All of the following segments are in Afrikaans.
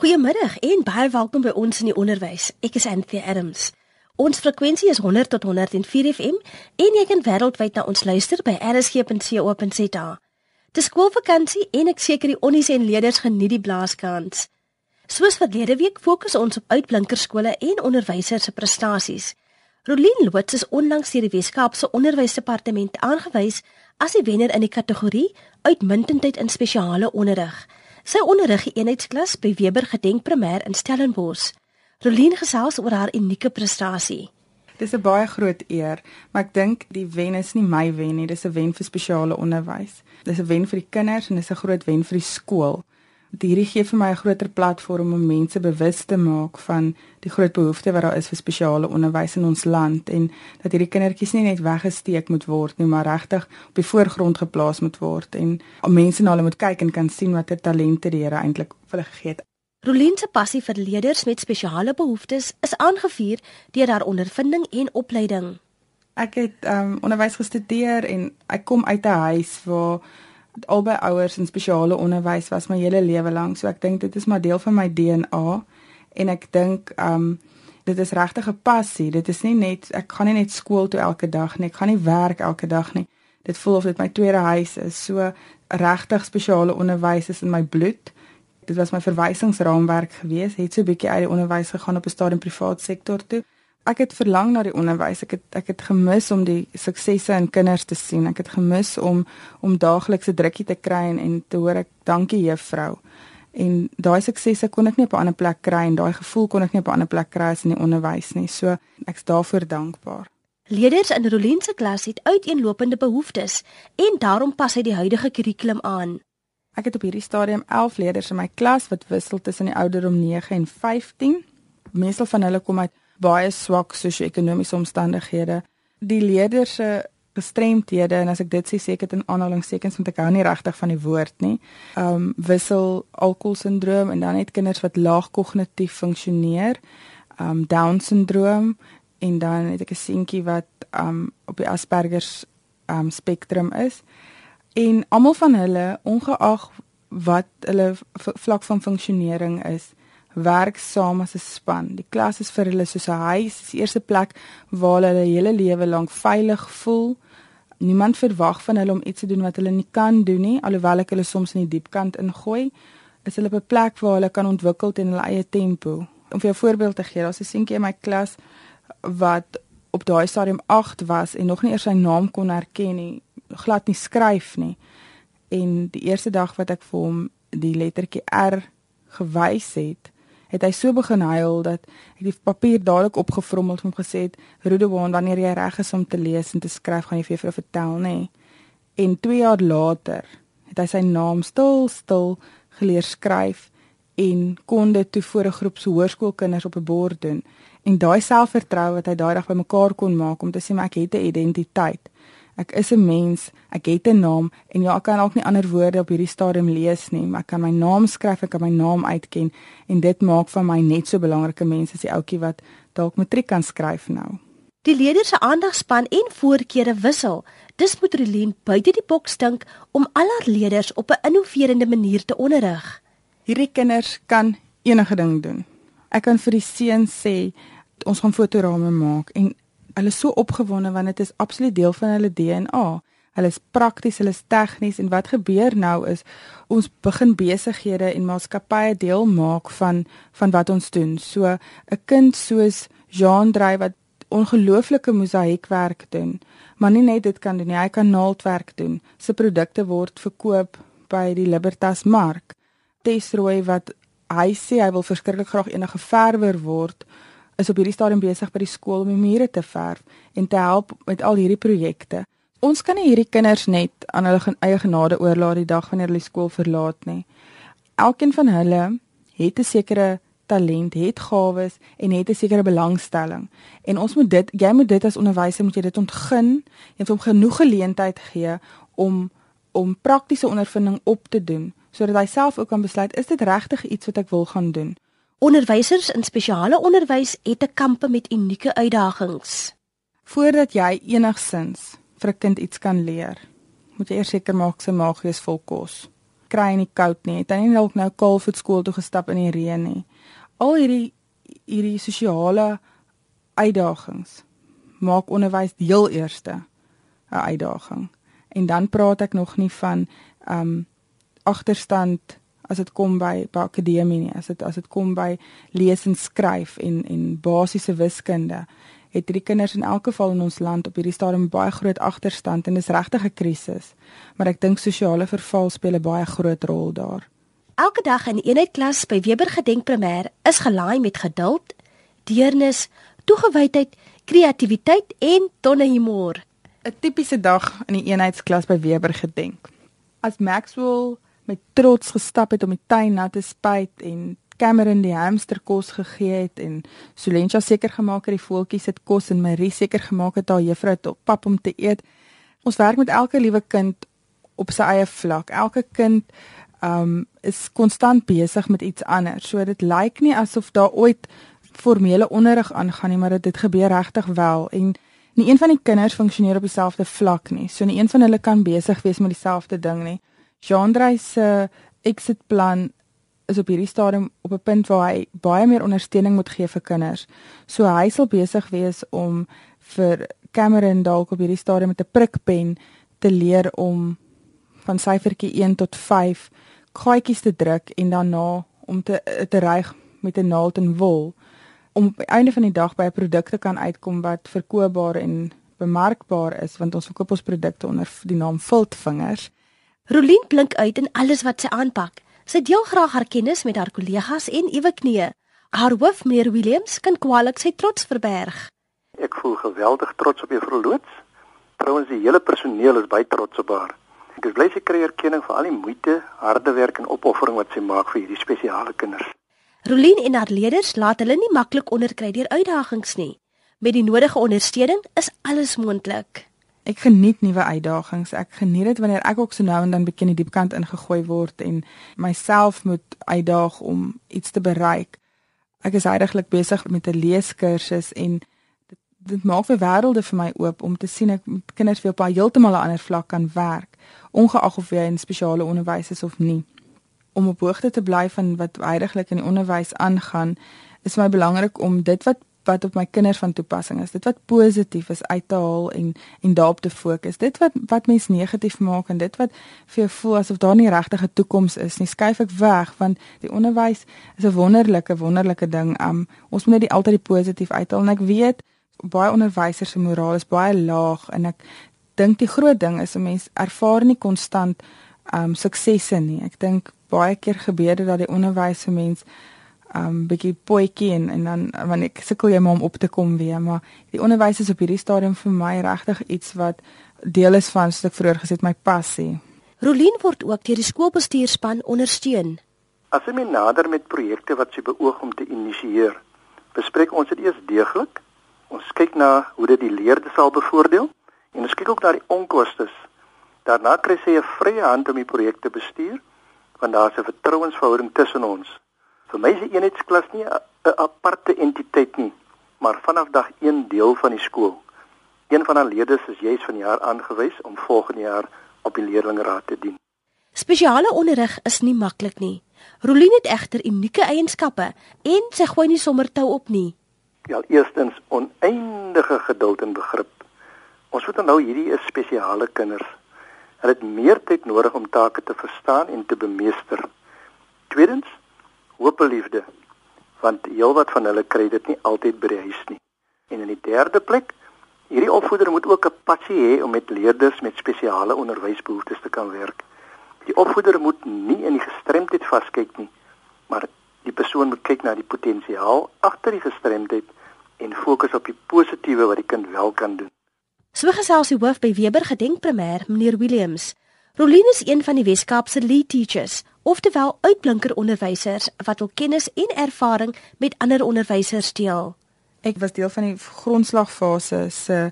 Goeiemiddag en baie welkom by ons in die onderwys. Ek is Anthea Adams. Ons frekwensie is 100 tot 104 FM en jy kan wêreldwyd na ons luister by rsg.co.za. Dis skoolvakansie en ek seker die onnies en leerders geniet die blaaskans. Soos verlede week fokus ons op uitblinkerskole en onderwysers se prestasies. Rolien Loots is onlangs deur die Weskaapse Onderwysdepartement aangewys as die wenner in die kategorie Uitmuntendheid in spesiale onderrig. Sy onderrig die eenheidsklas by Weber Gedenk Primêr in Stellenbosch. Rolien gesels oor haar unieke prestasie. Dis 'n baie groot eer, maar ek dink die wen is nie my wen nie, dis 'n wen vir spesiale onderwys. Dis 'n wen vir die kinders en dis 'n groot wen vir die skool hierdie gee vir my 'n groter platform om mense bewus te maak van die groot behoefte wat daar is vir spesiale onderwys in ons land en dat hierdie kindertjies nie net weggesteek moet word nie, maar regtig op die voorgrond geplaas moet word en mense na hulle moet kyk en kan sien watter talente die Here eintlik vir hulle gegee het. Rolien se passie vir leerders met spesiale behoeftes is aangevuur deur haar ondervinding en opleiding. Ek het um onderwys gestudeer en ek kom uit 'n huis waar albei ouers in spesiale onderwys was my hele lewe lank. So ek dink dit is maar deel van my DNA en ek dink um dit is regtig 'n passie. Dit is nie net ek gaan nie net skool toe elke dag nie. Ek gaan nie werk elke dag nie. Dit voel of dit my tweede huis is. So regtig spesiale onderwys is in my bloed. Dit was my verwysingsraamwerk geweest. Het so 'n bietjie uit die onderwys gegaan op 'n stadium privaat sektor toe ek het verlang na die onderwys. Ek het ek het gemis om die suksesse in kinders te sien. Ek het gemis om om daaglikse drukkie te kry en, en te hoor ek dankie juffrou. En daai suksesse kon ek nie op 'n ander plek kry en daai gevoel kon ek nie op 'n ander plek kry as in die onderwys nie. So ek's daarvoor dankbaar. Leerders in Rolien se klas het uiteenlopende behoeftes en daarom pas hy die huidige kurrikulum aan. Ek het op hierdie stadium 11 leerders in my klas wat wissel tussen die ouderdom 9 en 15. Meestal van hulle kom uit baie swak sosio-ekonomiese omstandighede. Die leerders se gestremdhede en as ek dit sê seker in aanhalingstekens want ek hou nie regtig van die woord nie. Um wissel alkoholsindroom en dan het kinders wat laag kognitief funksioneer. Um down syndroom en dan het ek 'n seentjie wat um op die Asperger um spektrum is. En almal van hulle ongeag wat hulle vlak van funksionering is, werk saam as 'n span. Die klas is vir hulle soos 'n huis, dis die eerste plek waar hulle hulle hele lewe lank veilig voel. Niemand verwag van hulle om iets te doen wat hulle nie kan doen nie, alhoewel ek hulle soms in die diep kant ingooi. Is hulle op 'n plek waar hulle kan ontwikkel teen hulle eie tempo. Om vir 'n voorbeeld te gee, daar's 'n seentjie in my klas wat op daai stadium 8 was en nog nie eers sy naam kon herken nie, glad nie skryf nie. En die eerste dag wat ek vir hom die lettertjie R gewys het, het hy so begin huil dat ek die papier dadelik opgevrommel het en gesê het Rudewaan wanneer jy reg is om te lees en te skryf gaan jy vir juffrou vertel nê. En 2 jaar later het hy sy naam stil stil geleer skryf en kon dit toe voor 'n groep se hoërskoolkinders op 'n bord doen. En daai selfvertroue wat hy daai dag bymekaar kon maak om te sê maar ek het 'n identiteit Ek is 'n mens, ek het 'n naam en ja, ek kan ook nie ander woorde op hierdie stadium lees nie, maar ek kan my naam skryf, ek kan my naam uitken en dit maak van my net so belangrike mens as die ouetjie wat dalk matriek kan skryf nou. Die leerders se aandagspan en voorkeure wissel. Dis moet Relien buite die boks dink om al haar leerders op 'n innoverende manier te onderrig. Hierdie kinders kan enige ding doen. Ek kan vir die seuns sê ons gaan fotorame maak en hulle is so opgewonde want dit is absoluut deel van hulle DNA. Hulle is prakties, hulle is tegnies en wat gebeur nou is ons begin besighede en maatskappye deel maak van van wat ons doen. So 'n kind soos Jean Drey wat ongelooflike mosaïekwerk doen, maar nie net dit kan doen nie, hy kan naaldwerk doen. Sy produkte word verkoop by die Libertas Mark. Tesroy wat hy sê hy wil verskriklik graag enige verwer word is op hierdie stadium besig by die skool om die mure te verf en te help met al hierdie projekte. Ons kan nie hierdie kinders net aan hulle eie genade oorlaat die dag wanneer hulle skool verlaat nie. Elkeen van hulle het 'n sekere talent, het gawes en het 'n sekere belangstelling. En ons moet dit, jy moet dit as onderwyser moet jy dit ontgin en hom genoeg geleentheid gee om om praktiese ondervinding op te doen sodat hy self ook kan besluit is dit regtig iets wat ek wil gaan doen. Onderwysers in spesiale onderwys het 'n kampe met unieke uitdagings. Voordat jy enigsins vir 'n kind iets kan leer, moet jy eers seker maak sy maag is vol kos. kry in die koud nie. Het hy nie dalk nou kaalvoet skool toe gestap in die reën nie. Al hierdie hierdie sosiale uitdagings maak onderwys heel eerste 'n uitdaging. En dan praat ek nog nie van um agterstand as dit kom by by akademie nie, as dit as dit kom by lees en skryf en en basiese wiskunde het hierdie kinders in elk geval in ons land op hierdie stadium baie groot agterstand en dis regtig 'n krisis. Maar ek dink sosiale verval speel 'n baie groot rol daar. Elke dag in die eenheidklas by Weber Gedenk Primêr is gelaai met geduld, deernis, toegewydheid, kreatiwiteit en tonne humor. 'n Tipiese dag in die eenheidsklas by Weber Gedenk. As Maxwell met trots gestap het om die tuin nat te spuit en Cameron die hamster kos gegee het en Solentia seker gemaak het die voeltjies het kos en Marie seker gemaak het haar juffrou het pap om te eet. Ons werk met elke liewe kind op sy eie vlak. Elke kind um is konstant besig met iets anders. So dit lyk nie asof daar ooit formele onderrig aangaan nie, maar dit gebeur regtig wel en nie een van die kinders funksioneer op dieselfde vlak nie. So nie een van hulle kan besig wees met dieselfde ding nie. Jean-André se exit plan is op hierdie stadium op 'n punt waar hy baie meer ondersteuning moet gee vir kinders. So hy sal besig wees om vir Cameron dalk op hierdie stadium met 'n prikpen te leer om van syfertjie 1 tot 5 gaatjies te druk en daarna om te te ryg met 'n naald en wol om die einde van die dag by 'n produk te kan uitkom wat verkoopbaar en bemarkbaar is want ons verkoop ons produkte onder die naam Viltvingers. Rolien blink uit in alles wat sy aanpak. Sy deel graag haar kennis met haar kollegas en ewe knie. Haar hoof, meneer Williams, kan kwaliek sy trots verberg. Ek voel geweldig trots op juffrou Loots. Trouwens, die hele personeel is baie trots op haar. Ek is bly sy kry erkenning vir al die moeite, harde werk en opoffering wat sy maak vir hierdie spesiale kinders. Rolien en haar leerders laat hulle nie maklik onderkry deur uitdagings nie. Met die nodige ondersteuning is alles moontlik ek geniet nuwe uitdagings. Ek geniet dit wanneer ek ook so nou en dan bietjie in die diep kant ingegooi word en myself moet uitdaag om iets te bereik. Ek is eintlik besig met 'n leeskursus en dit dit maak vir wêrelde vir my oop om te sien ek met kinders weer op 'n heeltemal 'n ander vlak kan werk, ongeag of jy in spesiale onderwys is of nie. Om op hoogte te bly van wat eintlik in die onderwys aangaan, is vir my belangrik om dit wat wat op my kinders van toepassing is. Dit wat positief is uit te haal en en daarop te fokus. Dit wat wat mens negatief maak en dit wat vir jou voel asof daar nie regtig 'n toekoms is nie, skuif ek weg want die onderwys is 'n wonderlike wonderlike ding. Um ons moet net die altyd die positief uithaal en ek weet baie onderwysers se moraal is baie laag en ek dink die groot ding is 'n mens ervaar nie konstant um suksesse nie. Ek dink baie keer gebeur dit dat die onderwys se mens um bietjie potjie en en dan wanneer ek sukkel jy maar om op te kom weer maar die onderwys is op hierdie stadium vir my regtig iets wat deel is van soos ek vroeër gesê het my passie. Rolien word ook deur die skoolbestuurspan ondersteun. As jy nader met projekte wat sy beoog om te initieer, bespreek ons dit eers deeglik. Ons kyk na hoe dit die leerders sal bevoordeel en ons kyk ook na die onkoste. Daarna kry sy 'n vrye hand om die projek te bestuur want daar's 'n vertrouensverhouding tussen ons. Vir my is die eenheidsklas nie 'n aparte entiteit nie, maar vanaf dag 1 deel van die skool. Een van haar leerders is juis van jaar aangewys om volgende jaar op die leerlingraad te dien. Spesiale onderrig is nie maklik nie. Rolien het egter unieke eienskappe en sy gooi nie sommer tou op nie. Ja, eerstens oneindige geduld en begrip. Ons moet onthou hierdie is spesiale kinders. Hulle het meer tyd nodig om take te verstaan en te bemeester. Tweedens, hoopliefde want heelwat van hulle kry dit nie altyd by die huis nie. En in die derde plek, hierdie opvoeder moet ook 'n passie hê om met leerders met spesiale onderwysbehoeftes te kan werk. Die opvoeder moet nie in die gestremdheid vaskyk nie, maar die persoon moet kyk na die potensiaal agter die gestremdheid en fokus op die positiewe wat die kind wel kan doen. So gesels die hoof by Weber Gedenk Primêr, meneer Williams. Rolien is een van die Weskaapse lead teachers, oftewel uitblinker onderwysers wat hul kennis en ervaring met ander onderwysers deel. Ek was deel van die grondslagfase se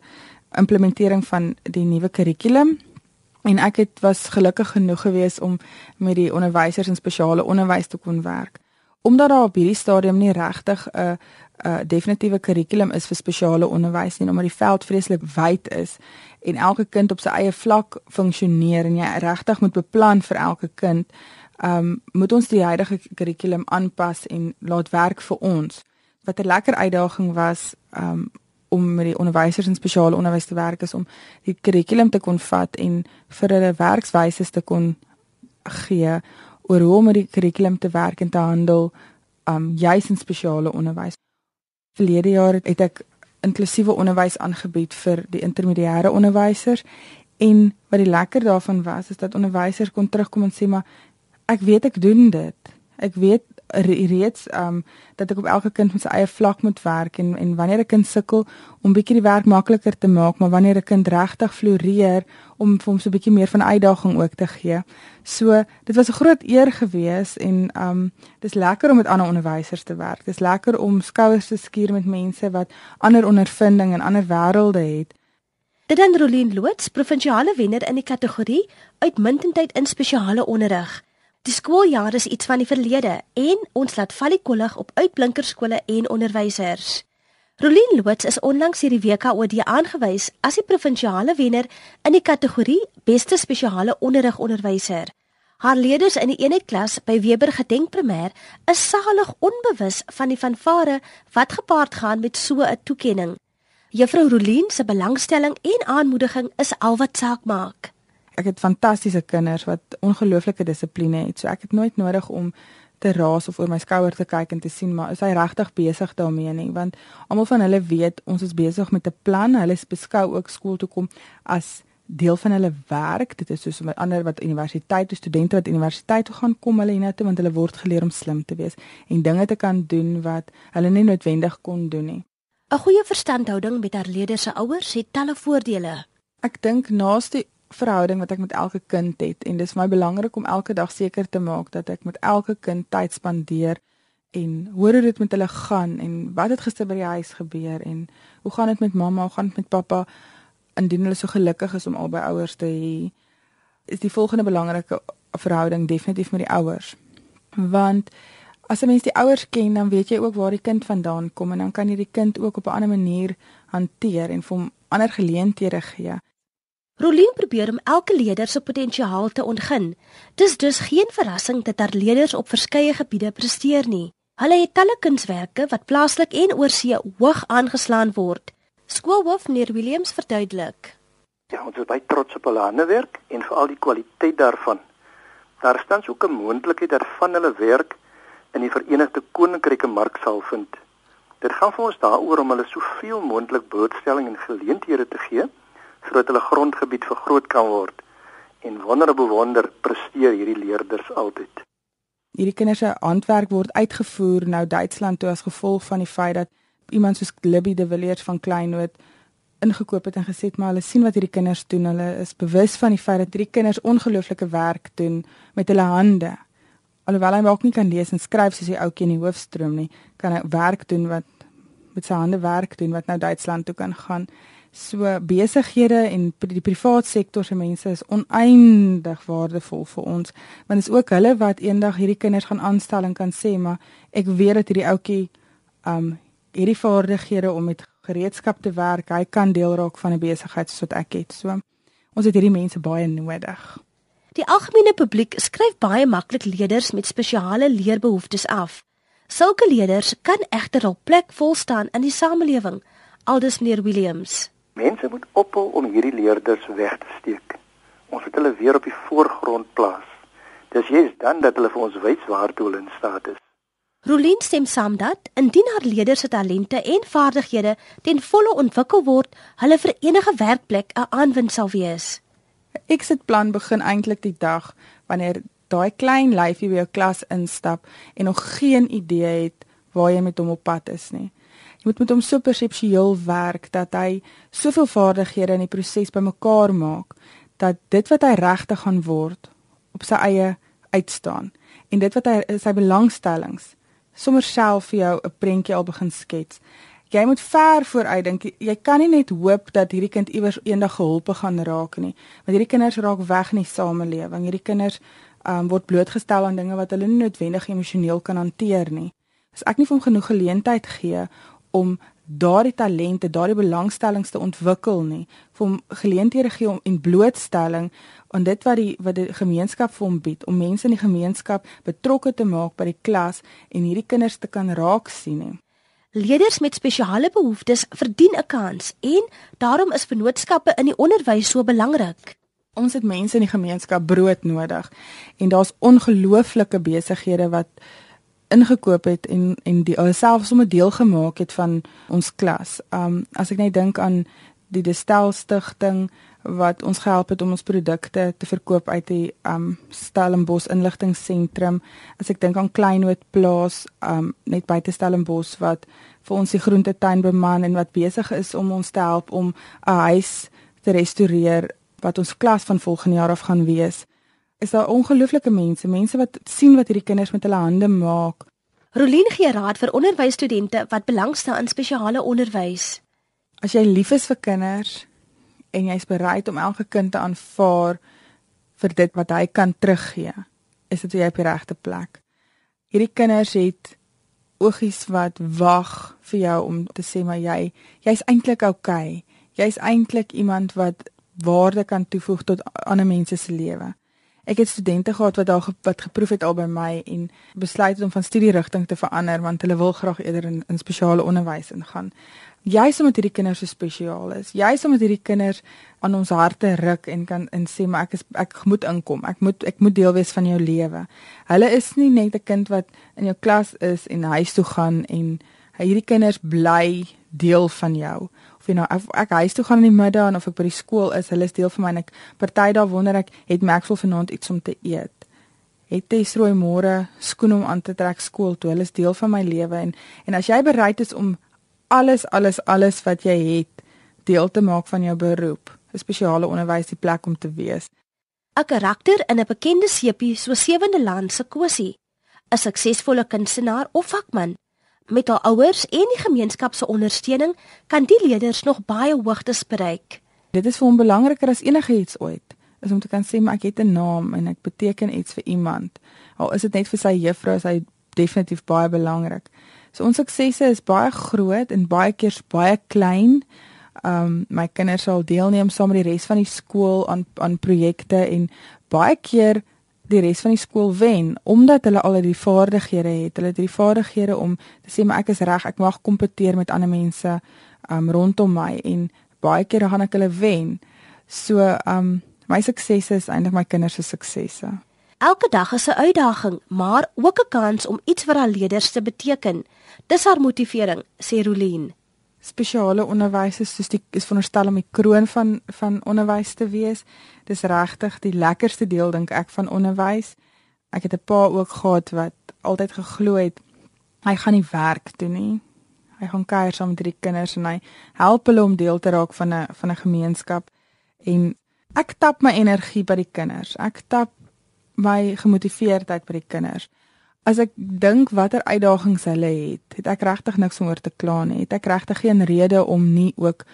implementering van die nuwe kurrikulum en ek het was gelukkig genoeg geweest om met die onderwysers in spesiale onderwys te kon werk. omdat daar op hierdie stadium nie regtig 'n 'n definitiewe kurrikulum is vir spesiale onderwys nie, omdat die veld vreeslik wyd is en elke kind op sy eie vlak funksioneer en jy regtig moet beplan vir elke kind, um, moet ons die huidige kurrikulum aanpas en laat werk vir ons. Wat 'n lekker uitdaging was, ehm um, om met die onderwysers in spesiale onderwys te werk is om die kurrikulum te kon vat en vir hulle werkswyse te kon gee oor hoe om met die kurrikulum te werk en te handel um juis in spesiale onderwys. Verlede jaar het ek inklusiewe onderwys aangebied vir die intermediêre onderwysers en wat die lekker daarvan was is dat onderwysers kon terugkom en sê maar ek weet ek doen dit. Ek weet reeds um dat ek op elke kind met sy eie vlak moet werk en en wanneer 'n kind sukkel om bietjie die werk makliker te maak, maar wanneer 'n kind regtig floreer om vir hom so 'n bietjie meer van uitdaging ook te gee. So, dit was 'n groot eer gewees en um dis lekker om met ander onderwysers te werk. Dis lekker om skouers te skuur met mense wat ander ondervinding en ander wêrelde het. Dit dan Rolien Loots, provinsiale wenner in die kategorie uitmuntendheid in spesiale onderrig. Die skooljaar is iets van die verlede en ons laat val die kollig op uitblinkerskole en onderwysers. Rolien Loots is onlangs hierdie WKOD aangewys as die provinsiale wenner in die kategorie Beste Spesiale Onderrig Onderwyser. Haar leerders in die eenheid klas by Weber Gedenk Primêr is salig onbewus van die fanfare wat gepaard gaan met so 'n toekenning. Juffrou Rolien se belangstelling en aanmoediging is al wat saak maak ek het fantastiese kinders wat ongelooflike dissipline het. So ek het nooit nodig om te raas of oor my skouer te kyk en te sien maar is hy regtig besig daarmee nie want almal van hulle weet ons is besig met 'n plan. Hulle beskou ook skool toe kom as deel van hulle werk. Dit is soos met ander wat universiteit, studente wat universiteit toe gaan kom hulle hiernatoe want hulle word geleer om slim te wees en dinge te kan doen wat hulle nie noodwendig kon doen nie. 'n Goeie verstandhouding met haar leerders se ouers het talle voordele. Ek dink naaste verhouding wat ek met elke kind het en dis vir my belangrik om elke dag seker te maak dat ek met elke kind tyd spandeer en hoor hoe dit met hulle gaan en wat het gister by die huis gebeur en hoe gaan dit met mamma, hoe gaan dit met pappa indien hulle so gelukkig is om albei ouers te hê is die volgende belangrike verhouding definitief met die ouers. Want as 'n mens die ouers ken dan weet jy ook waar die kind vandaan kom en dan kan jy die kind ook op 'n ander manier hanteer en vir hom ander geleenthede gee Rolien probeer om elke leerder se potensiaal te ontgin. Dis dus geen verrassing dat haar leerders op verskeie gebiede presteer nie. Hulle het talle kunswerke wat plaaslik en oorsee hoog aangeslaan word. Skoolhoof meneer Williams verduidelik. Ja, ons is baie trots op hulle handewerk en veral die kwaliteit daarvan. Daar staan ook 'n moontlikheid dat van hulle werk in die Verenigde Koninkryke mark sal vind. Dit gaan vir ons daaroor om hulle soveel moontlik blootstelling en geleenthede te gee sodat hulle grondgebied vergroot kan word. En wonder bewonder presteer hierdie leerders altyd. Hierdie kinders se handwerk word uitgevoer nou Duitsland toe as gevolg van die feit dat iemand soos Libby de Villiers van Kleinwood ingekoop het en gesê maar hulle sien wat hierdie kinders doen. Hulle is bewus van die feit dat hierdie kinders ongelooflike werk doen met hulle hande. Alhoewel hy dalk nie kan lees en skryf soos die ouetjie in die hoofstroom nie, kan hy werk doen wat met sy hande werk doen wat nou Duitsland toe kan gaan. So besighede en die privaat sektor se mense is oneindig waardevol vir ons want is ook hulle wat eendag hierdie kinders gaan aanstel en kan sê maar ek weet dat hierdie ouetjie um hierdie vaardighede om met gereedskap te werk, hy kan deel raak van 'n besigheid soos wat ek het. So ons het hierdie mense baie nodig. Die algemene publiek skryf baie maklik leerders met spesiale leerbehoeftes af. Sulke leerders kan egter op plek vol staan in die samelewing, aldus meneer Williams. Mense moet ophou om hierdie leerders weg te steek. Ons moet hulle weer op die voorgrond plaas. Dis juist dan dat hulle vir ons wys waartoe hulle in staat is. Rolien stem saam dat indien haar leerders se talente en vaardighede ten volle ontwikkel word, hulle vir enige werkplek 'n aanwinst sal wees. 'n Exit plan begin eintlik die dag wanneer daai klein lyfie by jou klas instap en nog geen idee het waar jy met hom op pad is nie moet met hom so perseptueel werk dat hy soveel vaardighede in die proses bymekaar maak dat dit wat hy regtig gaan word op sy eie uitstaan en dit wat hy sy belangstellings sommer self vir jou 'n prentjie al begin skets. Jy moet ver vooruit dink. Jy kan nie net hoop dat hierdie kind iewers eendag geholpe gaan raak nie. Want hierdie kinders raak weg in die samelewing. Hierdie kinders um, word blootgestel aan dinge wat hulle nie noodwendig emosioneel kan hanteer nie. As ek nie vir hom genoeg geleentheid gee om daardie talente, daardie belangstellings te ontwikkel nie, vir hom geleenthede gee om en blootstelling aan dit wat die wat die gemeenskap vir hom bied, om mense in die gemeenskap betrokke te maak by die klas en hierdie kinders te kan raak sien nie. Leerders met spesiale behoeftes verdien 'n kans en daarom is vennootskappe in die onderwys so belangrik. Ons het mense in die gemeenskap brood nodig en daar's ongelooflike besighede wat ingekoop het en en die selfs sommer deel gemaak het van ons klas. Um as ek net dink aan die Destel stigting wat ons gehelp het om ons produkte te verkoop uit die um Stellenbosch inligtingseentrum. As ek dink aan Kleinwood plaas um net buite Stellenbosch wat vir ons die groentetuin beman en wat besig is om ons te help om 'n huis te restoreer wat ons klas van volgende jaar af gaan wees is daar ongelooflike mense, mense wat sien wat hierdie kinders met hulle hande maak. Rolien gee raad vir onderwysstudente wat belangstel in spesiale onderwys. As jy lief is vir kinders en jy's bereid om elke kind te aanvaar vir dit wat hy kan teruggee, is dit jy op die regte plek. Hierdie kinders het oogies wat wag vir jou om te sê maar jy jy's eintlik oukei. Okay. Jy's eintlik iemand wat waarde kan toevoeg tot ander mense se lewe. Ek het studente gehad wat daar wat geproef het al by my en besluit het om van studierigting te verander want hulle wil graag eerder in, in spesiale onderwys ingaan. Juist omdat hierdie kinders so spesiaal is. Juist omdat hierdie kinders aan ons harte ruk en kan en sê maar ek is ek moet inkom. Ek moet ek moet deel wees van jou lewe. Hulle is nie net 'n kind wat in jou klas is en huis toe gaan en hierdie kinders bly deel van jou jy nou ek, ek huis toe gaan in die middag of ek by die skool is, hulle is deel van my en ek party daar wonder ek het Maxwell vanaand iets om te eet. Het strooi môre skoen om aan te trek skool toe. Hulle is deel van my lewe en en as jy bereid is om alles alles alles wat jy het deel te maak van jou beroep, 'n spesiale onderwys die plek om te wees. 'n Karakter in 'n bekende sepie so sewende land se kwessie. 'n Suksesvolle kunstenaar of vakman met haar ouers en die gemeenskap se ondersteuning kan die leerders nog baie hoogtes bereik. Dit is vir hom belangriker as enigiets ooit, is om te kan sê maar ek het 'n naam en ek beteken iets vir iemand. Al is dit net vir sy juffrou, is hy definitief baie belangrik. So ons suksesse is baie groot en baie keer baie klein. Um my kinders sal deelneem saam met die res van die skool aan aan projekte en baie keer die res van die skool wen omdat hulle al die vaardighede het. Hulle het die vaardighede om te sê maar ek is reg, ek mag kompeteer met ander mense um rondom my en baie kere gaan ek hulle wen. So um my suksese is eintlik my kinders se suksese. Elke dag is 'n uitdaging, maar ook 'n kans om iets vir haar leerders te beteken. Dis haar motivering, sê Rolien spesiale onderwys is soos die is veronderstel om die kroon van van onderwys te wees. Dis regtig die lekkerste deel dink ek van onderwys. Ek het 'n pa ook gehad wat altyd geglo het hy gaan nie werk doen nie. Hy gaan kuier saam met die kinders en hy help hulle om deel te raak van 'n van 'n gemeenskap en ek tap my energie by die kinders. Ek tap my gemotiveerdheid by die kinders as ek dink watter uitdagings hulle het, het ek regtig niks om oor te kla nie. Het ek regtig geen rede om nie ook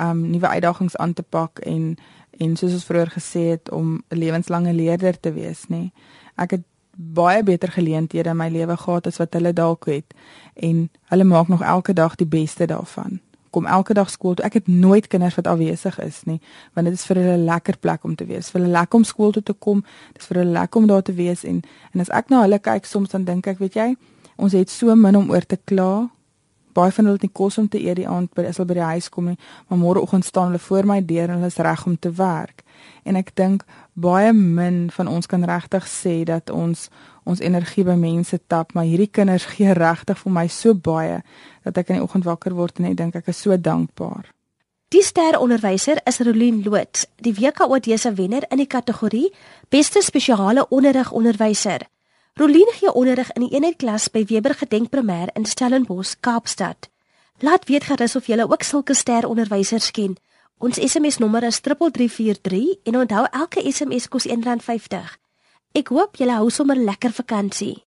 um nuwe uitdagings aan te pak en en soos ons vroeër gesê het om 'n lewenslange leerder te wees nie. Ek het baie beter geleenthede in my lewe gehad as wat hulle dalk het en hulle maak nog elke dag die beste daarvan kom elke dag skool toe. Ek het nooit kinders wat afwesig is nie, want dit is vir hulle 'n lekker plek om te wees. Vir hulle lekker om skool toe te kom. Dit is vir hulle lekker om daar te wees en en as ek na hulle kyk soms dan dink ek, weet jy, ons het so min om oor te kla. Baie van hulle het nie kos om te eet die aand by as hulle by die huis kom nie, maar môreoggend staan hulle voor my deur en hulle is reg om te werk. En ek dink baie min van ons kan regtig sê dat ons ons energie by mense tap, maar hierdie kinders gee regtig vir my so baie dat ek in die oggend wakker word en ek dink ek is so dankbaar. Die sterronderwyser is Rolien Loots, die WKOD se wenner in die kategorie Beste Spesiale Onderrig Onderwyser. Rolien gee onderrig in die eenheidklas by Weber Gedenk Primêr in Stellenbosch, Kaapstad. Laat weet gerus of jy ook sulke sterronderwysers ken. Ons SMS nommer is 3343 en onthou elke SMS kos R1.50. Ek hoop julle hou sommer lekker vakansie.